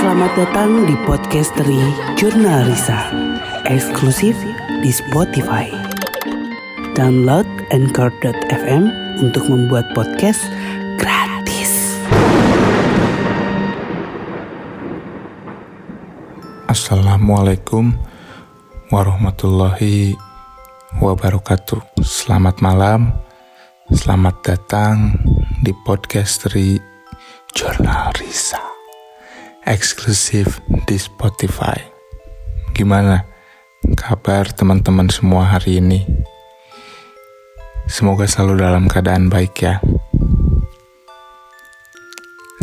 Selamat datang di podcast dari Jurnal Risa, eksklusif di Spotify. Download Anchor.fm untuk membuat podcast gratis. Assalamualaikum warahmatullahi wabarakatuh. Selamat malam, selamat datang di podcast dari Jurnal Risa eksklusif di Spotify. Gimana kabar teman-teman semua hari ini? Semoga selalu dalam keadaan baik ya.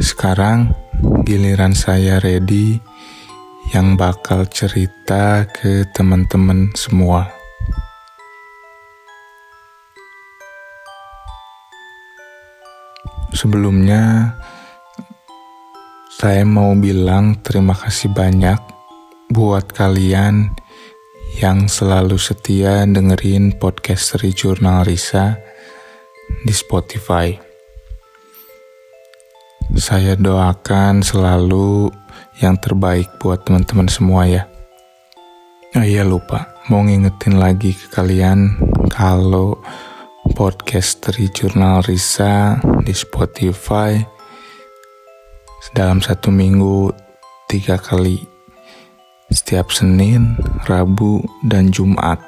Sekarang giliran saya ready yang bakal cerita ke teman-teman semua. Sebelumnya, saya mau bilang terima kasih banyak buat kalian yang selalu setia dengerin podcast dari Jurnal Risa di Spotify. Saya doakan selalu yang terbaik buat teman-teman semua ya. Oh iya lupa, mau ngingetin lagi ke kalian kalau podcast dari Jurnal Risa di Spotify dalam satu minggu tiga kali, setiap Senin, Rabu, dan Jumat.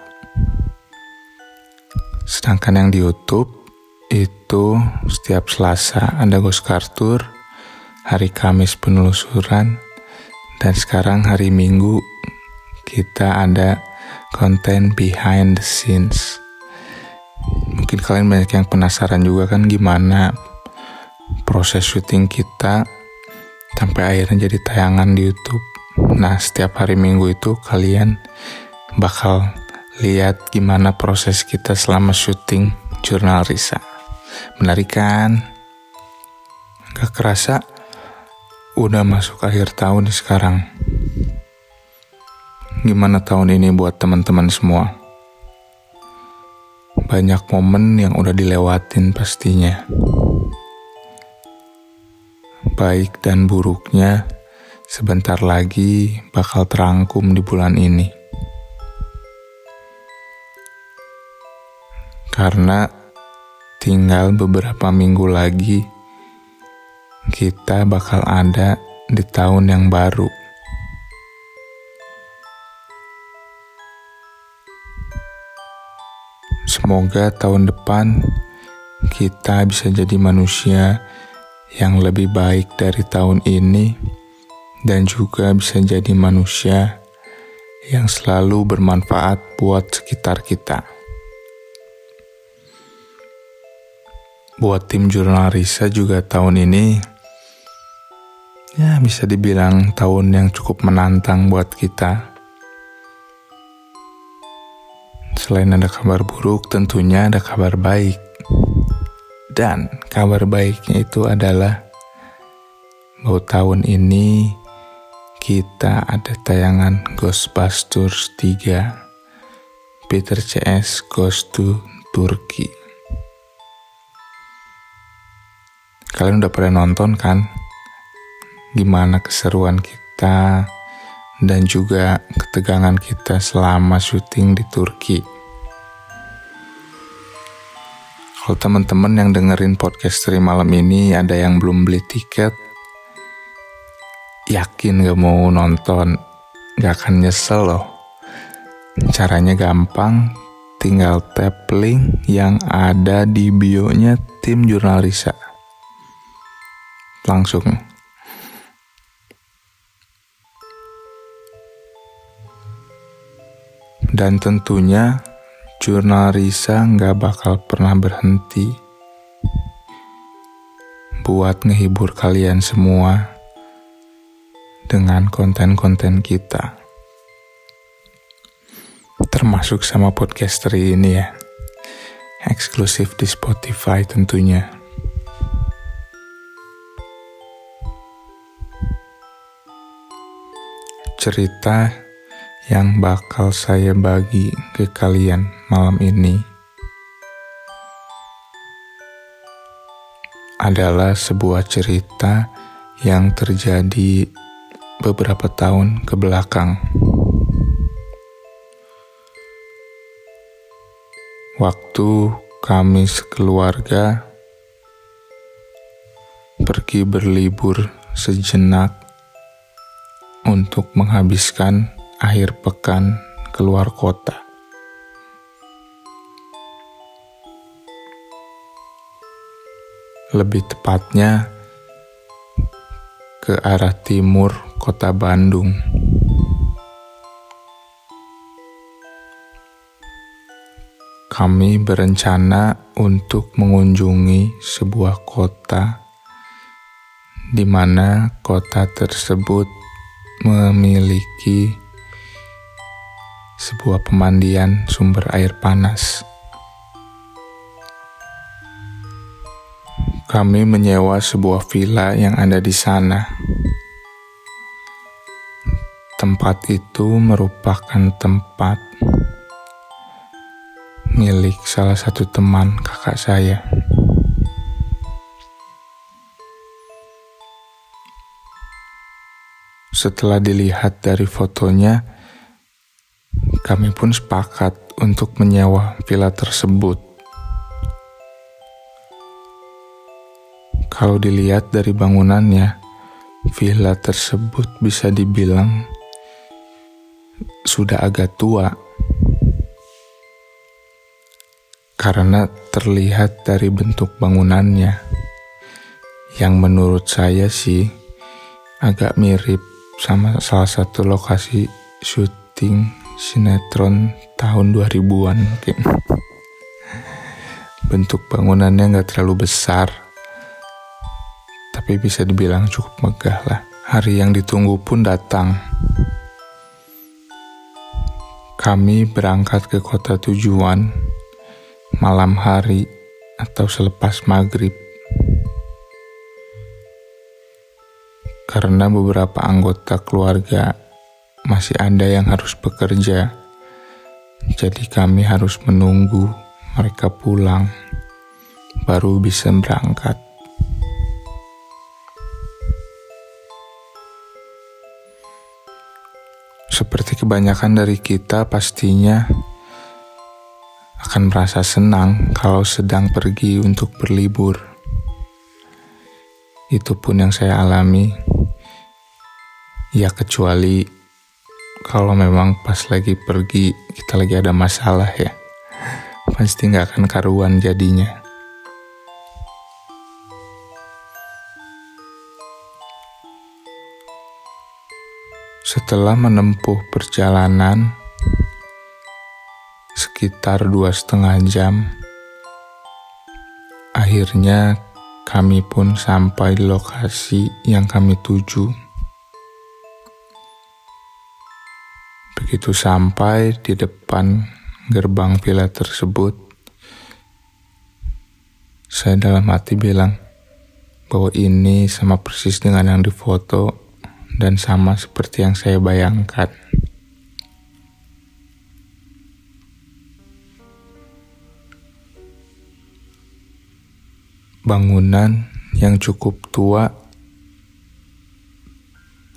Sedangkan yang di YouTube itu setiap Selasa ada Ghost Kartur, hari Kamis penelusuran, dan sekarang hari Minggu kita ada konten behind the scenes. Mungkin kalian banyak yang penasaran juga kan gimana proses syuting kita sampai akhirnya jadi tayangan di YouTube. Nah, setiap hari Minggu itu kalian bakal lihat gimana proses kita selama syuting jurnal Risa. Menarik kan? Gak kerasa udah masuk akhir tahun sekarang. Gimana tahun ini buat teman-teman semua? Banyak momen yang udah dilewatin pastinya baik dan buruknya sebentar lagi bakal terangkum di bulan ini. Karena tinggal beberapa minggu lagi kita bakal ada di tahun yang baru. Semoga tahun depan kita bisa jadi manusia yang lebih baik dari tahun ini dan juga bisa jadi manusia yang selalu bermanfaat buat sekitar kita. Buat tim jurnal Risa juga tahun ini ya bisa dibilang tahun yang cukup menantang buat kita. Selain ada kabar buruk, tentunya ada kabar baik. Dan kabar baiknya itu adalah bahwa tahun ini kita ada tayangan Ghostbusters 3 Peter CS Goes to Turkey. Kalian udah pernah nonton kan? Gimana keseruan kita dan juga ketegangan kita selama syuting di Turki. Kalau teman-teman yang dengerin podcast dari malam ini ada yang belum beli tiket, yakin gak mau nonton, gak akan nyesel loh. Caranya gampang, tinggal tap link yang ada di bio-nya tim Jurnal Risa. Langsung. Dan tentunya jurnal Risa nggak bakal pernah berhenti buat ngehibur kalian semua dengan konten-konten kita. Termasuk sama podcaster ini ya. Eksklusif di Spotify tentunya. Cerita yang bakal saya bagi ke kalian malam ini adalah sebuah cerita yang terjadi beberapa tahun ke belakang. Waktu kami sekeluarga pergi berlibur sejenak untuk menghabiskan akhir pekan keluar kota. Lebih tepatnya ke arah timur kota Bandung. Kami berencana untuk mengunjungi sebuah kota di mana kota tersebut memiliki sebuah pemandian sumber air panas. Kami menyewa sebuah villa yang ada di sana. Tempat itu merupakan tempat milik salah satu teman kakak saya. Setelah dilihat dari fotonya, kami pun sepakat untuk menyewa villa tersebut. Kalau dilihat dari bangunannya, villa tersebut bisa dibilang sudah agak tua. Karena terlihat dari bentuk bangunannya, yang menurut saya sih agak mirip sama salah satu lokasi syuting sinetron tahun 2000-an mungkin. Bentuk bangunannya nggak terlalu besar, tapi bisa dibilang cukup megah lah. Hari yang ditunggu pun datang. Kami berangkat ke kota tujuan malam hari atau selepas maghrib. karena beberapa anggota keluarga masih ada yang harus bekerja. Jadi kami harus menunggu mereka pulang baru bisa berangkat. Seperti kebanyakan dari kita pastinya akan merasa senang kalau sedang pergi untuk berlibur. Itu pun yang saya alami Ya kecuali kalau memang pas lagi pergi kita lagi ada masalah ya. Pasti nggak akan karuan jadinya. Setelah menempuh perjalanan sekitar dua setengah jam, akhirnya kami pun sampai di lokasi yang kami tuju. Begitu sampai di depan gerbang villa tersebut, saya dalam hati bilang bahwa ini sama persis dengan yang difoto dan sama seperti yang saya bayangkan. Bangunan yang cukup tua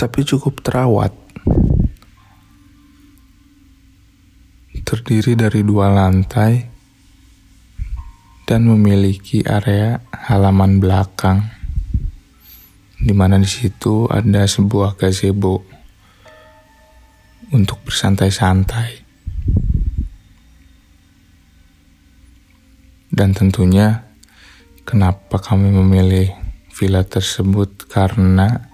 tapi cukup terawat. Terdiri dari dua lantai dan memiliki area halaman belakang, di mana di situ ada sebuah gazebo untuk bersantai-santai. Dan tentunya, kenapa kami memilih villa tersebut karena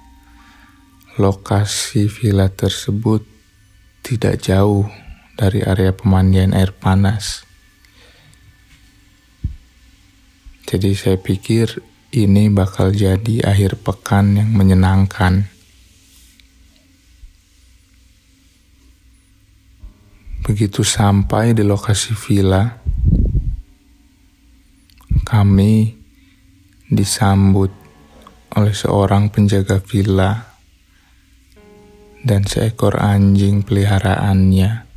lokasi villa tersebut tidak jauh dari area pemandian air panas. Jadi saya pikir ini bakal jadi akhir pekan yang menyenangkan. Begitu sampai di lokasi villa, kami disambut oleh seorang penjaga villa dan seekor anjing peliharaannya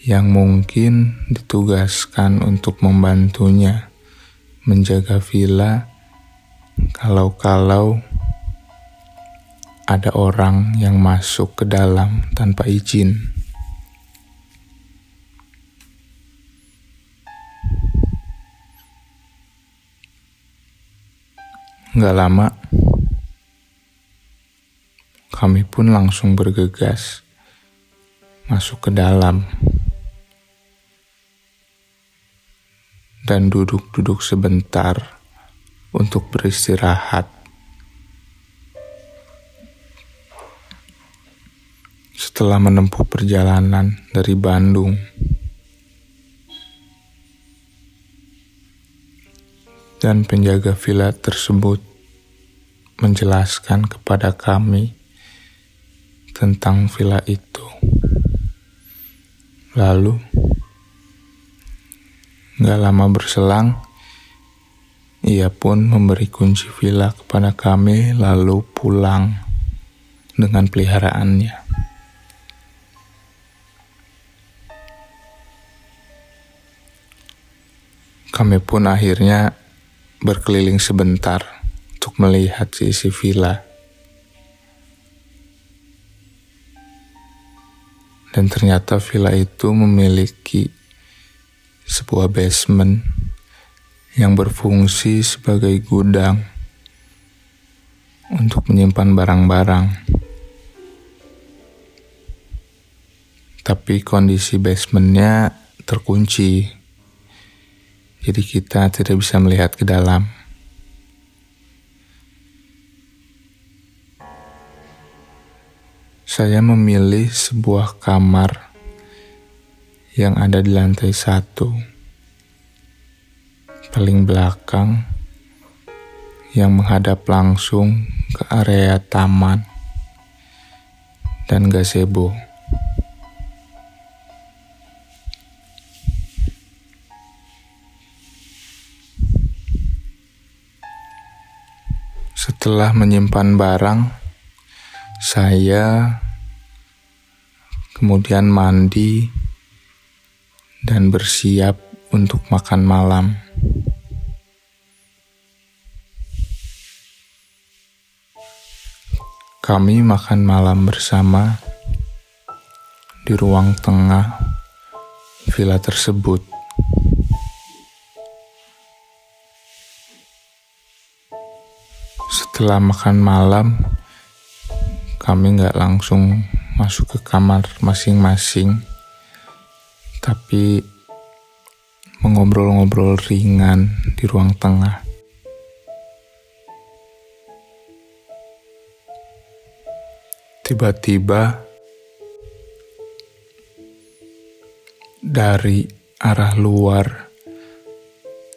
yang mungkin ditugaskan untuk membantunya menjaga villa kalau-kalau ada orang yang masuk ke dalam tanpa izin. Gak lama, kami pun langsung bergegas masuk ke dalam dan duduk-duduk sebentar untuk beristirahat. Setelah menempuh perjalanan dari Bandung, dan penjaga villa tersebut menjelaskan kepada kami tentang villa itu. Lalu, gak lama berselang, ia pun memberi kunci villa kepada kami lalu pulang dengan peliharaannya. Kami pun akhirnya berkeliling sebentar untuk melihat isi villa. Dan ternyata villa itu memiliki sebuah basement yang berfungsi sebagai gudang untuk menyimpan barang-barang. Tapi kondisi basementnya terkunci jadi kita tidak bisa melihat ke dalam. Saya memilih sebuah kamar yang ada di lantai satu, paling belakang, yang menghadap langsung ke area taman dan gazebo. Setelah menyimpan barang, saya kemudian mandi dan bersiap untuk makan malam. Kami makan malam bersama di ruang tengah villa tersebut. Setelah makan malam, kami nggak langsung masuk ke kamar masing-masing, tapi mengobrol-ngobrol ringan di ruang tengah. Tiba-tiba dari arah luar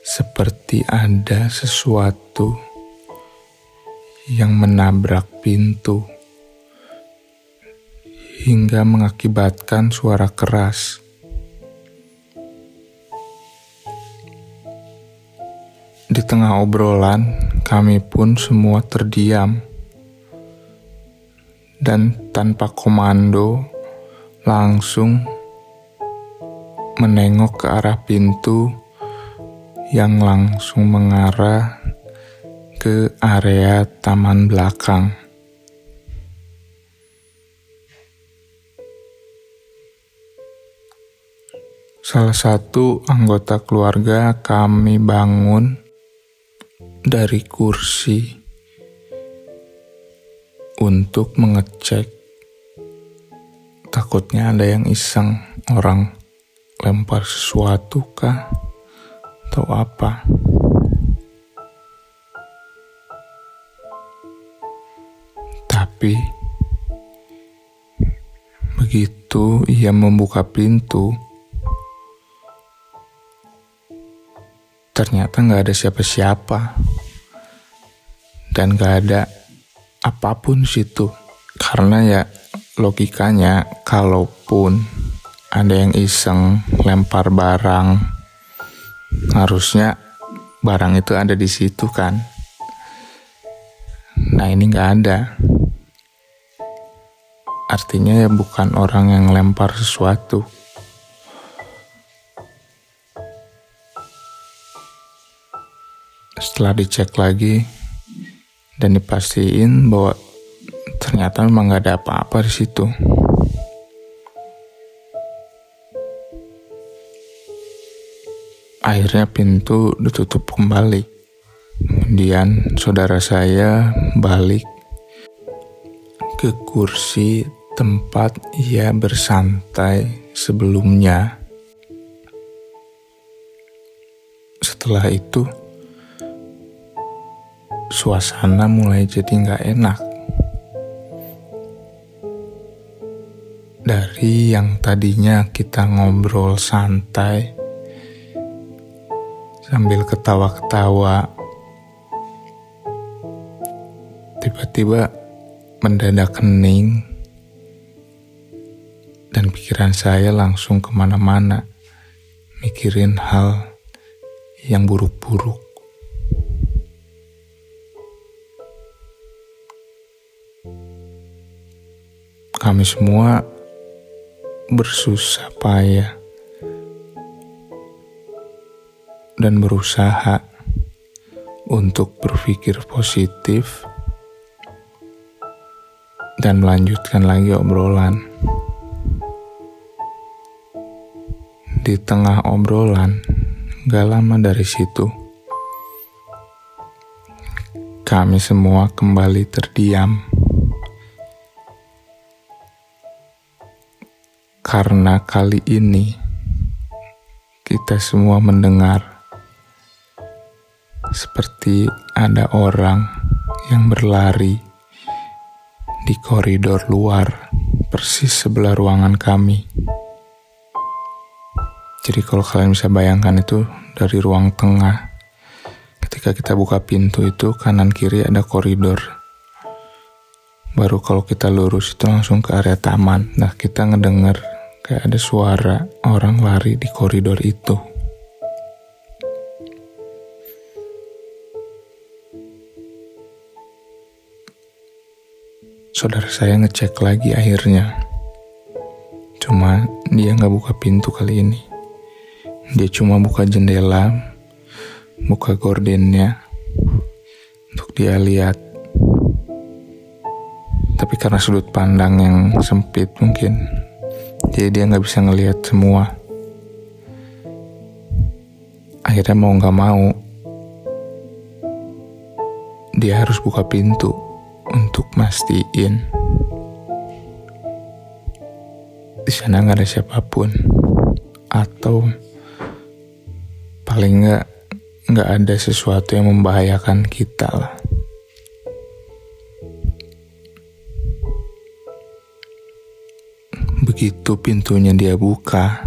seperti ada sesuatu yang menabrak pintu hingga mengakibatkan suara keras. Di tengah obrolan, kami pun semua terdiam dan tanpa komando langsung menengok ke arah pintu yang langsung mengarah ke area taman belakang. Salah satu anggota keluarga kami bangun dari kursi untuk mengecek. Takutnya ada yang iseng orang lempar sesuatu kah atau apa. Tapi begitu ia membuka pintu, ternyata nggak ada siapa-siapa dan nggak ada apa pun situ. Karena ya logikanya kalaupun ada yang iseng lempar barang, harusnya barang itu ada di situ kan. Nah ini nggak ada. Artinya ya bukan orang yang lempar sesuatu. Setelah dicek lagi dan dipastiin bahwa ternyata memang gak ada apa-apa di situ. Akhirnya pintu ditutup kembali. Kemudian saudara saya balik ke kursi tempat ia bersantai sebelumnya. Setelah itu, suasana mulai jadi nggak enak. Dari yang tadinya kita ngobrol santai, sambil ketawa-ketawa, tiba-tiba mendadak kening dan pikiran saya langsung ke mana-mana mikirin hal yang buruk-buruk. Kami semua bersusah payah dan berusaha untuk berpikir positif dan melanjutkan lagi obrolan. Di tengah obrolan, gak lama dari situ, kami semua kembali terdiam. Karena kali ini kita semua mendengar seperti ada orang yang berlari di koridor luar persis sebelah ruangan kami. Jadi kalau kalian bisa bayangkan itu dari ruang tengah. Ketika kita buka pintu itu kanan kiri ada koridor. Baru kalau kita lurus itu langsung ke area taman. Nah kita ngedenger kayak ada suara orang lari di koridor itu. Saudara saya ngecek lagi akhirnya. Cuma dia nggak buka pintu kali ini. Dia cuma buka jendela, buka gordennya untuk dia lihat. Tapi karena sudut pandang yang sempit mungkin, jadi dia nggak bisa ngelihat semua. Akhirnya mau nggak mau, dia harus buka pintu untuk mastiin di sana nggak ada siapa pun atau paling nggak nggak ada sesuatu yang membahayakan kita lah. Begitu pintunya dia buka,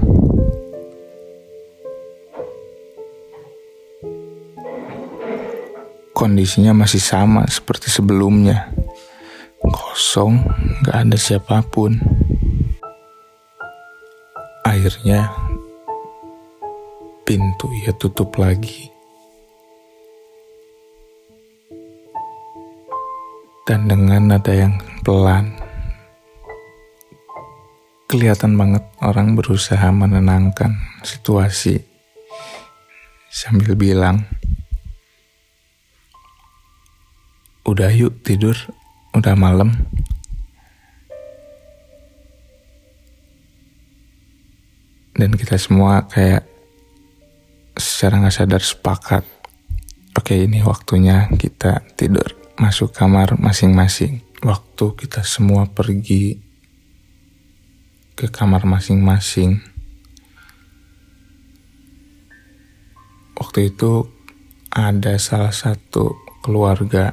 kondisinya masih sama seperti sebelumnya. Kosong, nggak ada siapa pun. Akhirnya pintu ia tutup lagi. Dan dengan nada yang pelan, kelihatan banget orang berusaha menenangkan situasi. Sambil bilang, "Udah yuk tidur, udah malam." Dan kita semua kayak secara nggak sadar sepakat oke ini waktunya kita tidur masuk kamar masing-masing. Waktu kita semua pergi ke kamar masing-masing waktu itu ada salah satu keluarga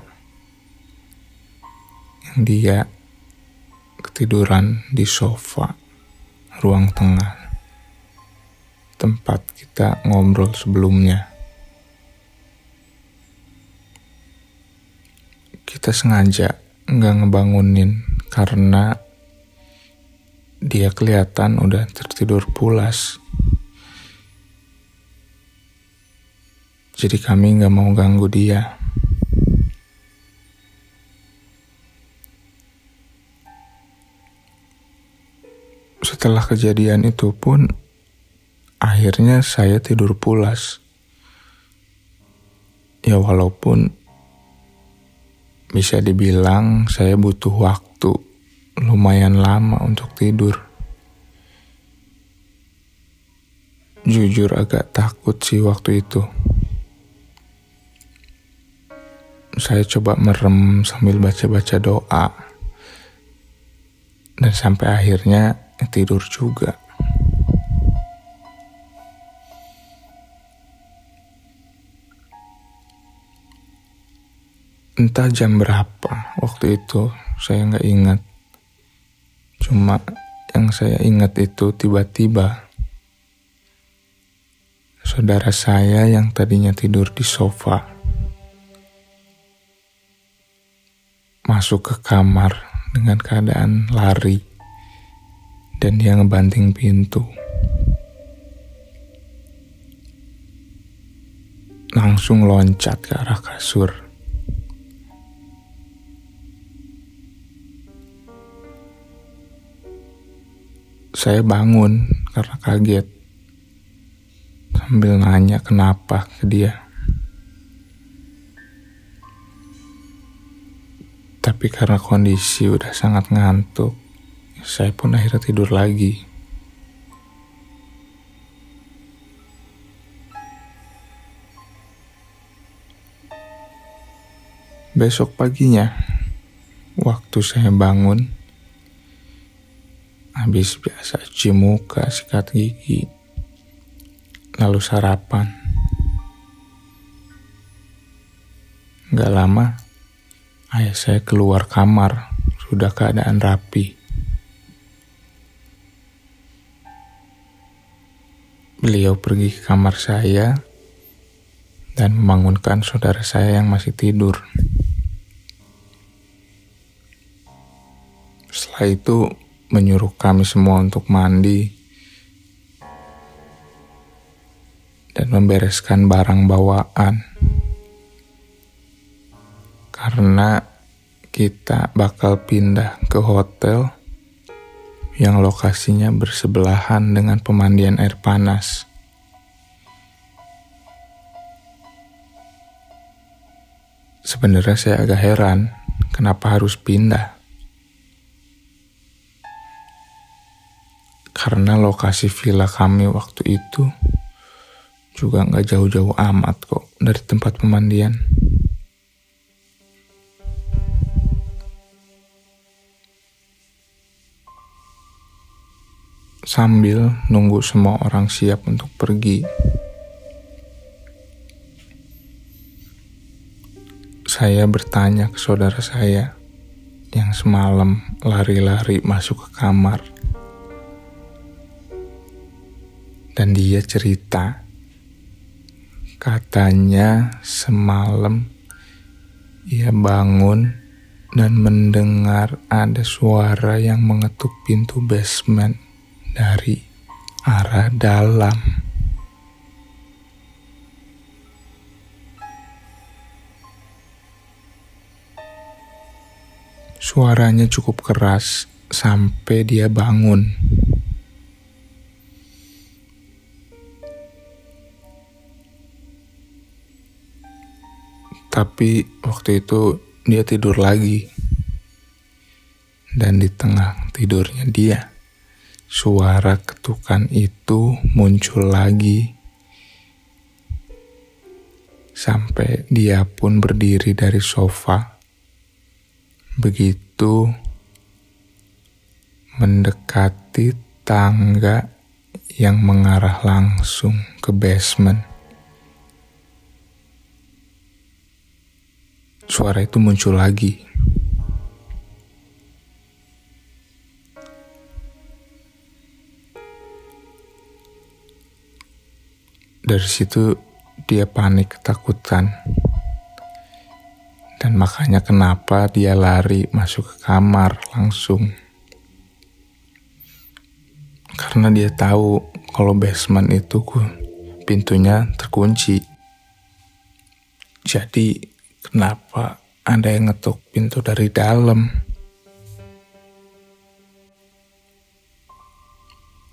yang dia ketiduran di sofa ruang tengah tempat kita ngobrol sebelumnya. Kita sengaja nggak ngebangunin karena dia kelihatan udah tertidur pulas. Jadi kami nggak mau ganggu dia. Setelah kejadian itu pun akhirnya saya tidur pulas. Ya walaupun bisa dibilang saya butuh waktu lumayan lama untuk tidur. Jujur agak takut sih waktu itu. Saya coba merem sambil baca-baca doa. Dan sampai akhirnya tidur juga. entah jam berapa waktu itu saya nggak ingat cuma yang saya ingat itu tiba-tiba saudara saya yang tadinya tidur di sofa masuk ke kamar dengan keadaan lari dan dia ngebanting pintu. Langsung loncat ke arah kasur Saya bangun karena kaget. Sambil nanya kenapa ke dia. Tapi karena kondisi udah sangat ngantuk, saya pun akhirnya tidur lagi. Besok paginya, waktu saya bangun, Habis biasa cuci muka, sikat gigi, lalu sarapan. Gak lama, ayah saya keluar kamar, sudah keadaan rapi. Beliau pergi ke kamar saya dan membangunkan saudara saya yang masih tidur. Setelah itu, menyuruh kami semua untuk mandi dan membereskan barang bawaan. Karena kita bakal pindah ke hotel yang lokasinya bersebelahan dengan pemandian air panas. Sebenarnya saya agak heran kenapa harus pindah. Karena lokasi villa kami waktu itu juga nggak jauh-jauh amat kok dari tempat pemandian. Sambil nunggu semua orang siap untuk pergi, saya bertanya ke saudara saya yang semalam lari-lari masuk ke kamar dan dia cerita katanya semalam ia bangun dan mendengar ada suara yang mengetuk pintu basement dari arah dalam. Suaranya cukup keras sampai dia bangun. Tapi waktu itu dia tidur lagi. Dan di tengah tidurnya dia, suara ketukan itu muncul lagi. Sampai dia pun berdiri dari sofa. Begitu mendekati tangga yang mengarah langsung ke basement. Suara itu muncul lagi. Dari situ dia panik ketakutan. Dan makanya kenapa dia lari masuk ke kamar langsung. Karena dia tahu kalau basement itu pintunya terkunci. Jadi Kenapa anda yang ngetuk pintu dari dalam?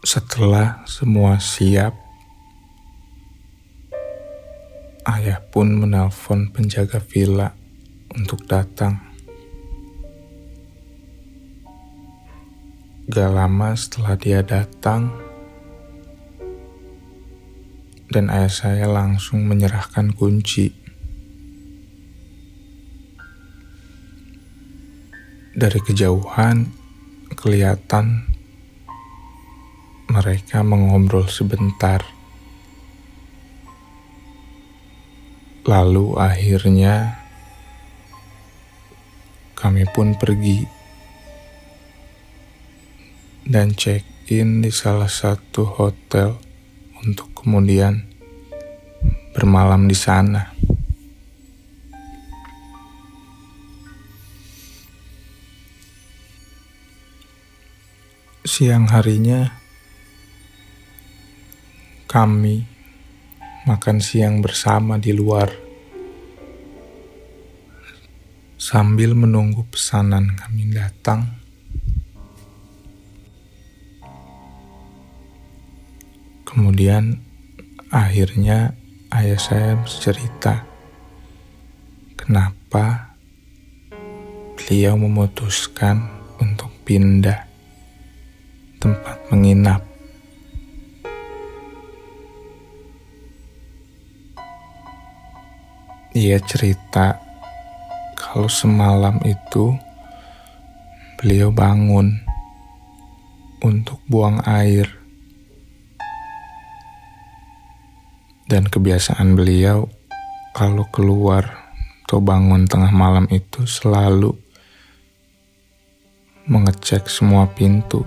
Setelah semua siap, ayah pun menelpon penjaga villa untuk datang. Gak lama setelah dia datang, dan ayah saya langsung menyerahkan kunci. Dari kejauhan, kelihatan mereka mengobrol sebentar. Lalu akhirnya kami pun pergi dan check-in di salah satu hotel untuk kemudian bermalam di sana. Siang harinya kami makan siang bersama di luar sambil menunggu pesanan kami datang. Kemudian akhirnya ayah saya bercerita kenapa beliau memutuskan untuk pindah tempat menginap. Ia cerita kalau semalam itu beliau bangun untuk buang air. Dan kebiasaan beliau kalau keluar atau bangun tengah malam itu selalu mengecek semua pintu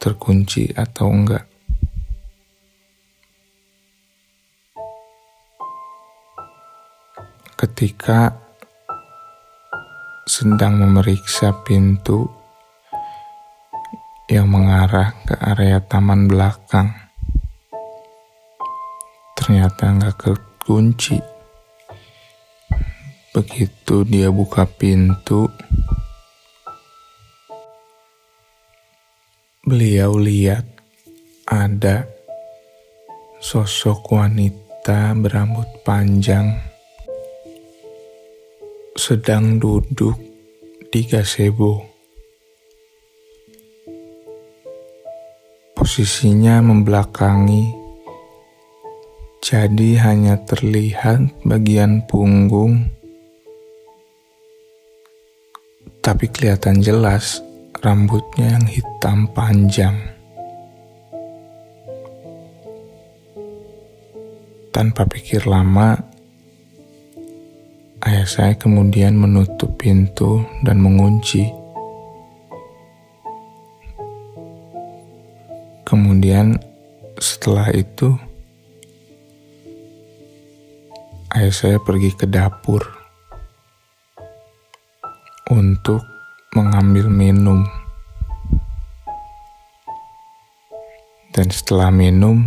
terkunci atau enggak. Ketika sedang memeriksa pintu yang mengarah ke area taman belakang, ternyata enggak kekunci. Begitu dia buka pintu, beliau lihat ada sosok wanita berambut panjang sedang duduk di gazebo. Posisinya membelakangi, jadi hanya terlihat bagian punggung, tapi kelihatan jelas rambutnya yang hitam panjang. Tanpa pikir lama, ayah saya kemudian menutup pintu dan mengunci. Kemudian setelah itu, ayah saya pergi ke dapur untuk mengambil minum. Dan setelah minum,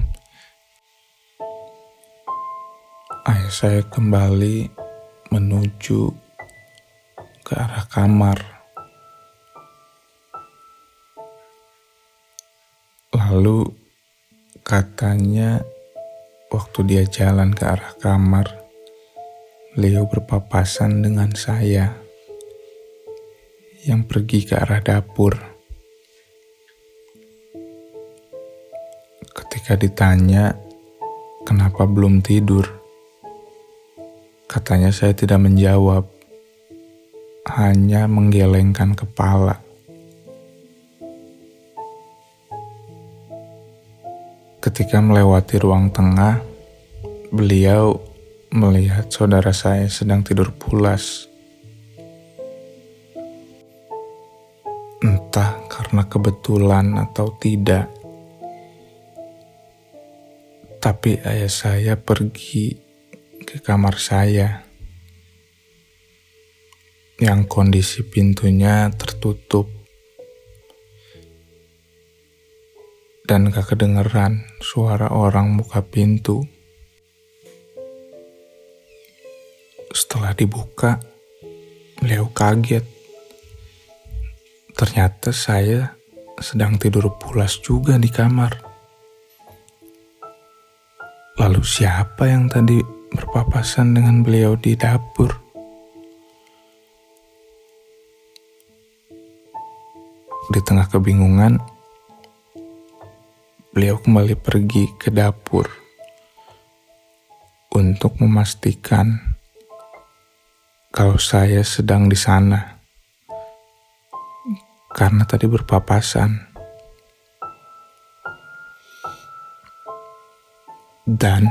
ayah saya kembali menuju ke arah kamar. Lalu katanya waktu dia jalan ke arah kamar, beliau berpapasan dengan saya yang pergi ke arah dapur. Ketika ditanya kenapa belum tidur, katanya saya tidak menjawab, hanya menggelengkan kepala. Ketika melewati ruang tengah, beliau melihat saudara saya sedang tidur pulas karena kebetulan atau tidak. Tapi ayah saya pergi ke kamar saya yang kondisi pintunya tertutup dan gak kedengeran suara orang buka pintu. Setelah dibuka, beliau kaget Ternyata saya sedang tidur pulas juga di kamar. Lalu siapa yang tadi berpapasan dengan beliau di dapur? di tengah kebingungan, beliau kembali pergi ke dapur untuk memastikan kalau saya sedang di sana. Karena tadi berpapasan. Dan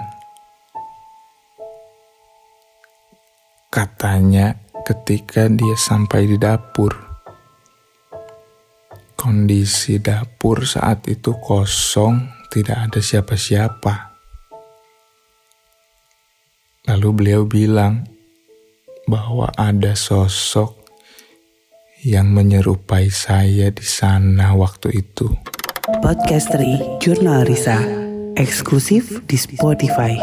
katanya ketika dia sampai di dapur, kondisi dapur saat itu kosong, tidak ada siapa-siapa. Lalu beliau bilang bahwa ada sosok yang menyerupai saya di sana waktu itu. Podcasteri Jurnal Risa eksklusif di Spotify.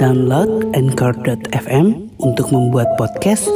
Download Anchor.fm untuk membuat podcast